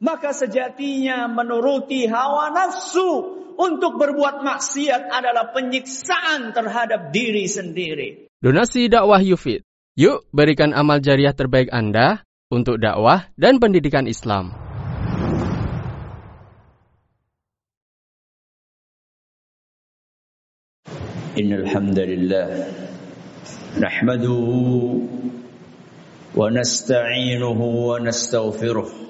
Maka sejatinya menuruti hawa nafsu untuk berbuat maksiat adalah penyiksaan terhadap diri sendiri. Donasi dakwah Yufid. Yuk berikan amal jariah terbaik Anda untuk dakwah dan pendidikan Islam. Innalhamdulillah. nahmaduhu wa nasta'inuhu wa nastaghfiruh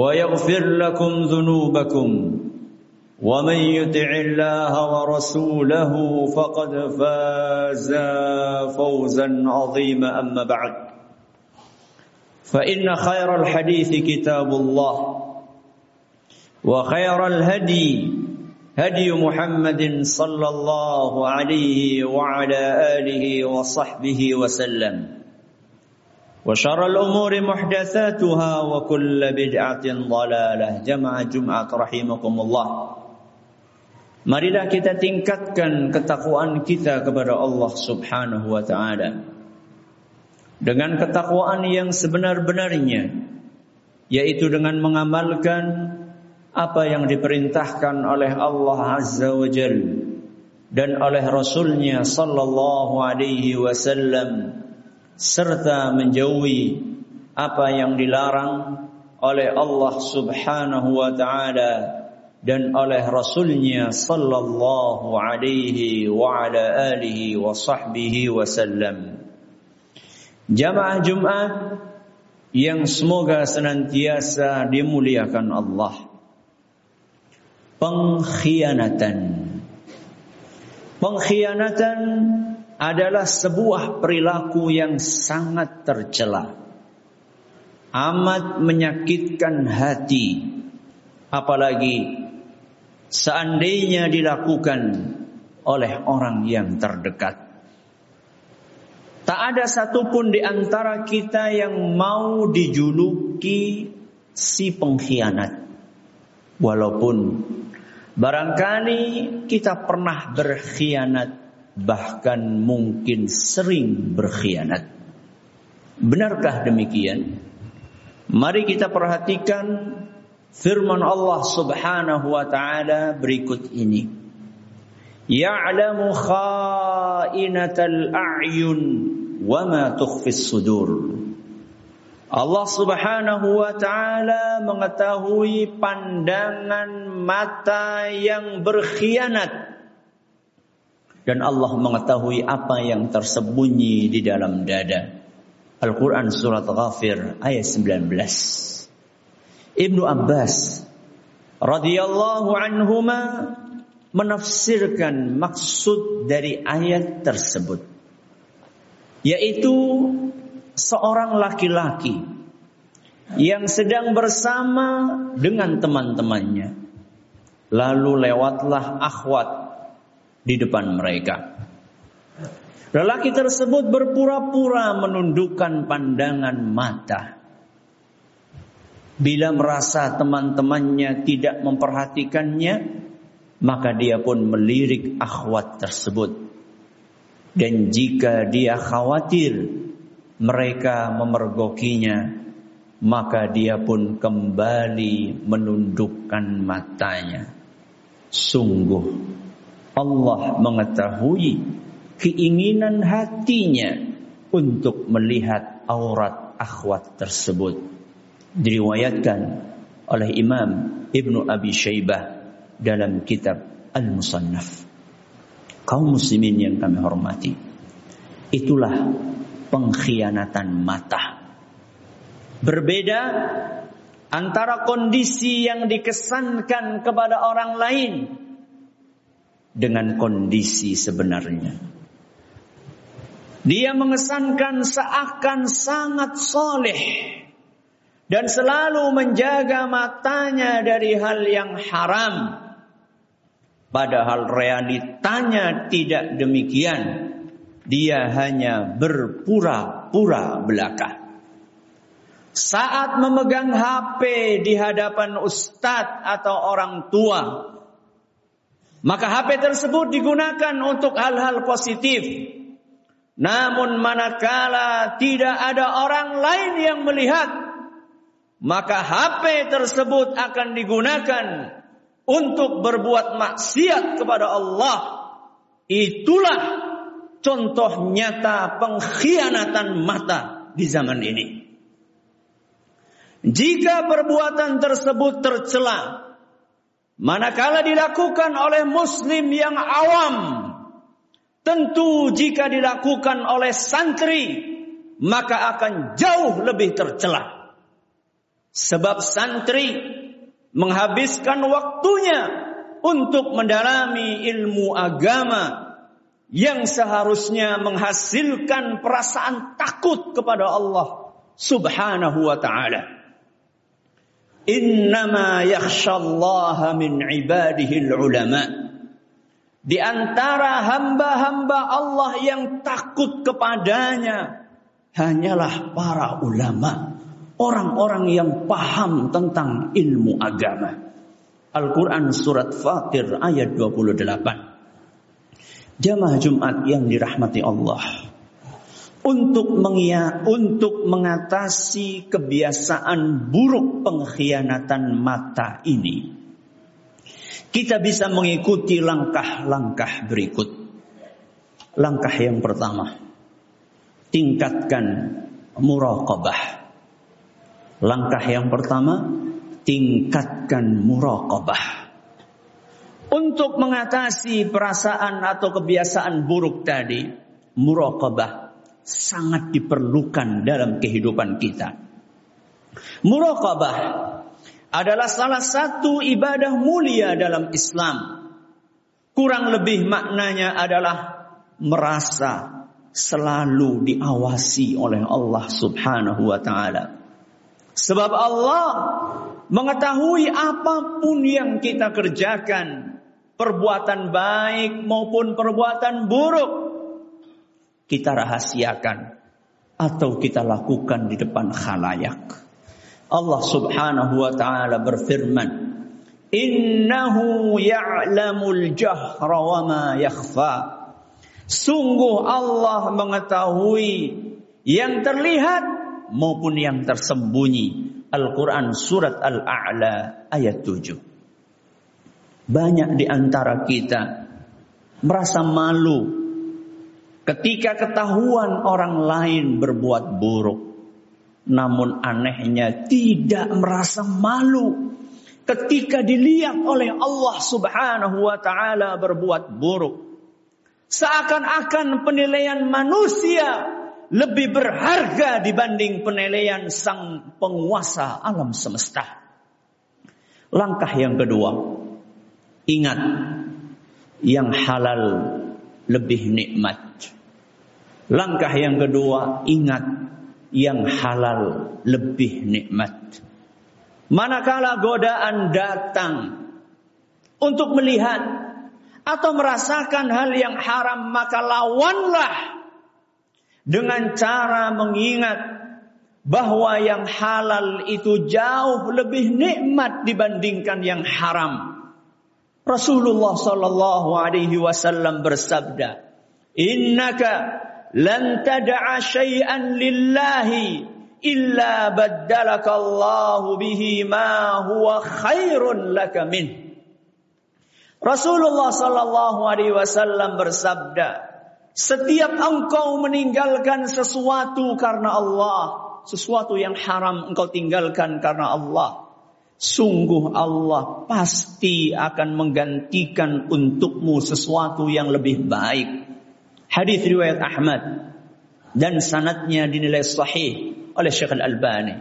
ويغفر لكم ذنوبكم ومن يطع الله ورسوله فقد فاز فوزا عظيما. أما بعد فإن خير الحديث كتاب الله وخير الهدي هدي محمد صلى الله عليه وعلى آله وصحبه وسلم. وشر الأمور محدثاتها وكل بدعة ضلالة جمع جمعة رحمكم الله Marilah kita tingkatkan ketakwaan kita kepada Allah Subhanahu wa taala. Dengan ketakwaan yang sebenar-benarnya yaitu dengan mengamalkan apa yang diperintahkan oleh Allah Azza wa Jal dan oleh Rasulnya Sallallahu Alaihi Wasallam serta menjauhi apa yang dilarang oleh Allah Subhanahu wa taala dan oleh Rasulnya Sallallahu Alaihi wa ala alihi wa sahbihi wasallam. Jamaah Jumat yang semoga senantiasa dimuliakan Allah pengkhianatan. Pengkhianatan adalah sebuah perilaku yang sangat tercela. Amat menyakitkan hati. Apalagi seandainya dilakukan oleh orang yang terdekat. Tak ada satupun di antara kita yang mau dijuluki si pengkhianat. Walaupun Barangkali kita pernah berkhianat, bahkan mungkin sering berkhianat. Benarkah demikian? Mari kita perhatikan firman Allah Subhanahu wa taala berikut ini. Ya'lamu kha'inatal a'yun wa ma tukhfis sudur. Allah Subhanahu wa taala mengetahui pandangan mata yang berkhianat dan Allah mengetahui apa yang tersembunyi di dalam dada. Al-Quran Surat Ghafir ayat 19. Ibnu Abbas radhiyallahu anhuma menafsirkan maksud dari ayat tersebut yaitu seorang laki-laki yang sedang bersama dengan teman-temannya. Lalu lewatlah akhwat di depan mereka. Lelaki tersebut berpura-pura menundukkan pandangan mata. Bila merasa teman-temannya tidak memperhatikannya, maka dia pun melirik akhwat tersebut. Dan jika dia khawatir mereka memergokinya, maka dia pun kembali menundukkan matanya. Sungguh Allah mengetahui keinginan hatinya untuk melihat aurat akhwat tersebut. Diriwayatkan oleh Imam Ibnu Abi Syaibah dalam kitab Al-Musannaf. Kaum muslimin yang kami hormati. Itulah pengkhianatan mata. Berbeda antara kondisi yang dikesankan kepada orang lain dengan kondisi sebenarnya. Dia mengesankan seakan sangat soleh dan selalu menjaga matanya dari hal yang haram. Padahal realitanya tidak demikian. Dia hanya berpura-pura belaka. Saat memegang HP di hadapan ustadz atau orang tua, maka HP tersebut digunakan untuk hal-hal positif. Namun manakala tidak ada orang lain yang melihat, maka HP tersebut akan digunakan untuk berbuat maksiat kepada Allah. Itulah contoh nyata pengkhianatan mata di zaman ini. Jika perbuatan tersebut tercela, manakala dilakukan oleh muslim yang awam, tentu jika dilakukan oleh santri, maka akan jauh lebih tercela. Sebab santri menghabiskan waktunya untuk mendalami ilmu agama yang seharusnya menghasilkan perasaan takut kepada Allah Subhanahu wa taala. Innama yakhshallaha min ibadihi ulama. Di antara hamba-hamba Allah yang takut kepadanya hanyalah para ulama orang-orang yang paham tentang ilmu agama. Al-Quran Surat Fatir ayat 28. Jamaah Jumat yang dirahmati Allah. Untuk mengia, untuk mengatasi kebiasaan buruk pengkhianatan mata ini. Kita bisa mengikuti langkah-langkah berikut. Langkah yang pertama. Tingkatkan muraqabah Langkah yang pertama, tingkatkan muraqabah. Untuk mengatasi perasaan atau kebiasaan buruk tadi, muraqabah sangat diperlukan dalam kehidupan kita. Muraqabah adalah salah satu ibadah mulia dalam Islam. Kurang lebih maknanya adalah merasa selalu diawasi oleh Allah Subhanahu wa taala. Sebab Allah mengetahui apa pun yang kita kerjakan, perbuatan baik maupun perbuatan buruk, kita rahasiakan atau kita lakukan di depan khalayak. Allah Subhanahu wa taala berfirman, "Innahu ya'lamul jahra wa ma yakhfa." Sungguh Allah mengetahui yang terlihat maupun yang tersembunyi. Al-Quran Surat Al-A'la ayat 7. Banyak di antara kita merasa malu ketika ketahuan orang lain berbuat buruk. Namun anehnya tidak merasa malu ketika dilihat oleh Allah Subhanahu wa taala berbuat buruk. Seakan-akan penilaian manusia lebih berharga dibanding penilaian sang penguasa alam semesta. Langkah yang kedua, ingat yang halal lebih nikmat. Langkah yang kedua, ingat yang halal lebih nikmat. Manakala godaan datang untuk melihat atau merasakan hal yang haram, maka lawanlah dengan cara mengingat bahwa yang halal itu jauh lebih nikmat dibandingkan yang haram. Rasulullah sallallahu alaihi wasallam bersabda, "Innaka lan tad'a syai'an lillahi illa baddalaka Allah bihi ma huwa khairun laka min." Rasulullah sallallahu alaihi wasallam bersabda, "Setiap engkau meninggalkan sesuatu karena Allah, sesuatu yang haram engkau tinggalkan karena Allah, Sungguh Allah pasti akan menggantikan untukmu sesuatu yang lebih baik. Hadis riwayat Ahmad dan sanatnya dinilai sahih oleh Syekh Al-Albani.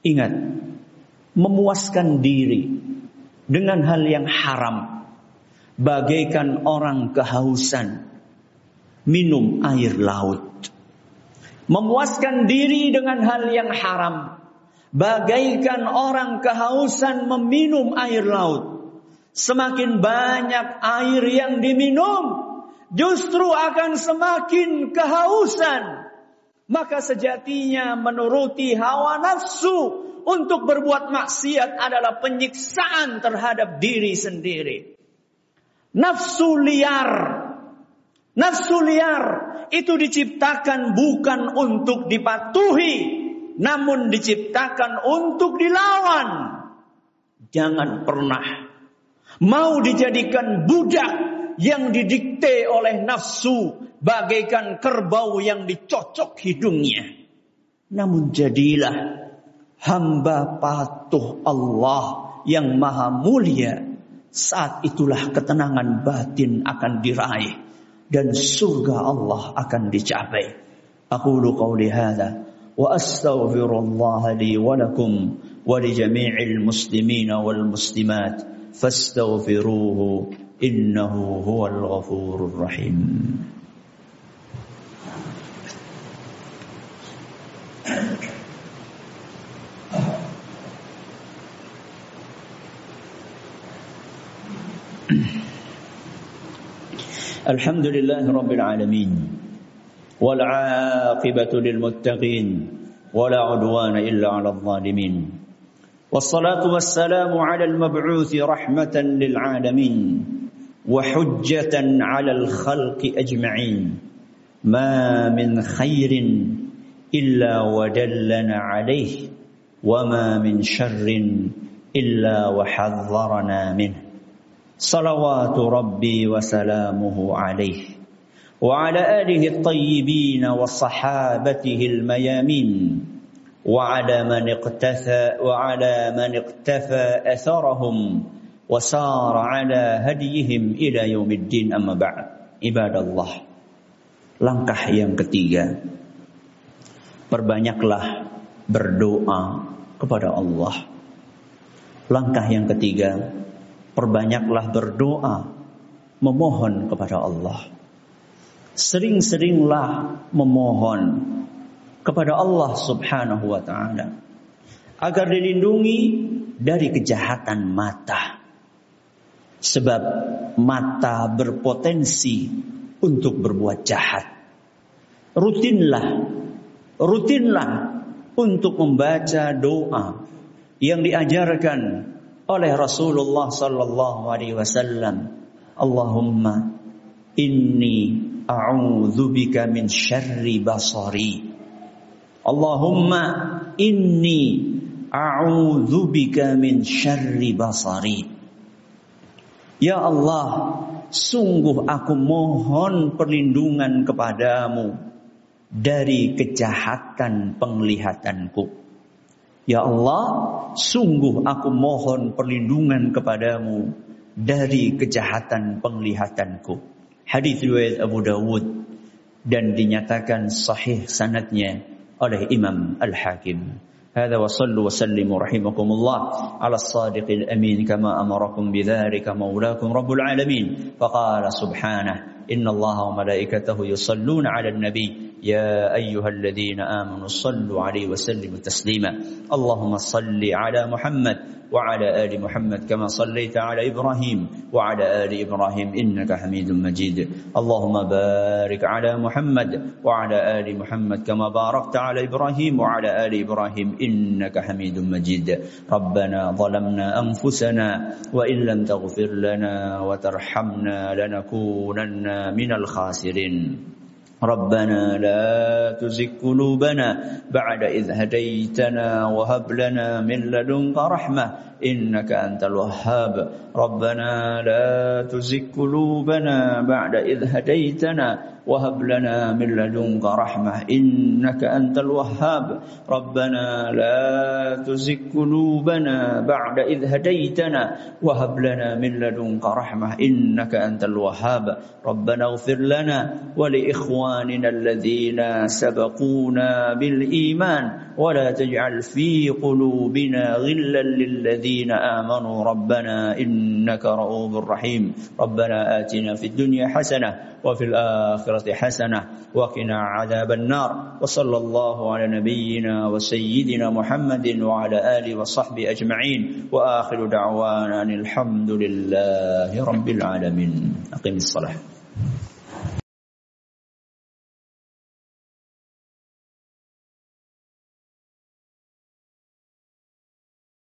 Ingat, memuaskan diri dengan hal yang haram bagaikan orang kehausan minum air laut. Memuaskan diri dengan hal yang haram bagaikan orang kehausan meminum air laut. Semakin banyak air yang diminum, justru akan semakin kehausan. Maka sejatinya menuruti hawa nafsu untuk berbuat maksiat adalah penyiksaan terhadap diri sendiri. Nafsu liar. Nafsu liar itu diciptakan bukan untuk dipatuhi, namun diciptakan untuk dilawan. Jangan pernah mau dijadikan budak yang didikte oleh nafsu bagaikan kerbau yang dicocok hidungnya. Namun jadilah hamba patuh Allah yang maha mulia. Saat itulah ketenangan batin akan diraih dan surga Allah akan dicapai. Aku qawli hadha wa astaghfirullah li wa lakum wa li jami'il muslimina wal muslimat fastaghfiruhu إنه هو الغفور الرحيم. الحمد لله رب العالمين والعاقبة للمتقين ولا عدوان إلا على الظالمين والصلاة والسلام على المبعوث رحمة للعالمين وحجة على الخلق أجمعين. ما من خير إلا ودلنا عليه وما من شر إلا وحذرنا منه. صلوات ربي وسلامه عليه. وعلى آله الطيبين وصحابته الميامين. وعلى من اقتفى وعلى من اقتفى أثرهم. وسار على هديهم إلى يوم الدين أما بعد عباد الله langkah yang ketiga perbanyaklah berdoa kepada Allah langkah yang ketiga perbanyaklah berdoa memohon kepada Allah sering-seringlah memohon kepada Allah Subhanahu wa taala agar dilindungi dari kejahatan mata. Sebab mata berpotensi untuk berbuat jahat. Rutinlah, rutinlah untuk membaca doa yang diajarkan oleh Rasulullah sallallahu alaihi wasallam. Allahumma inni a'udzu bika min syarri basari. Allahumma inni a'udzu bika min syarri basari. Ya Allah, sungguh aku mohon perlindungan kepadamu dari kejahatan penglihatanku. Ya Allah, sungguh aku mohon perlindungan kepadamu dari kejahatan penglihatanku. Hadis riwayat Abu Dawud dan dinyatakan sahih sanadnya oleh Imam Al-Hakim. هذا وصلوا وسلموا رحمكم الله على الصادق الأمين كما أمركم بذلك مولاكم رب العالمين. فقال سبحانه إن الله وملائكته يصلون على النبي يا أيها الذين آمنوا صلوا عليه وسلموا تسليما. اللهم صل على محمد وعلى آل محمد كما صليت على إبراهيم وعلى آل إبراهيم إنك حميد مجيد. اللهم بارك على محمد وعلى آل محمد كما باركت على إبراهيم وعلى آل إبراهيم إنك حميد مجيد. ربنا ظلمنا أنفسنا وإن لم تغفر لنا وترحمنا لنكونن من الخاسرين. ربنا لا تزغ قلوبنا بعد إذ هديتنا وهب لنا من لدنك رحمة إنك أنت الوهاب. ربنا لا تزغ قلوبنا بعد إذ هديتنا وهب لنا من لدنك رحمة إنك أنت الوهاب. ربنا لا تزغ قلوبنا بعد إذ هديتنا وهب لنا من لدنك رحمة إنك أنت الوهاب. ربنا اغفر لنا ولإخواننا الذين سبقونا بالإيمان ولا تجعل في قلوبنا غلا للذين آمنوا. ربنا إنك رؤوف رحيم. ربنا آتنا في الدنيا حسنة وفي الآخرة حسنة وقنا عذاب النار وصلى الله على نبينا وسيدنا محمد وعلى آله وصحبه أجمعين وآخر دعوانا الحمد لله رب العالمين. أقم الصلاة.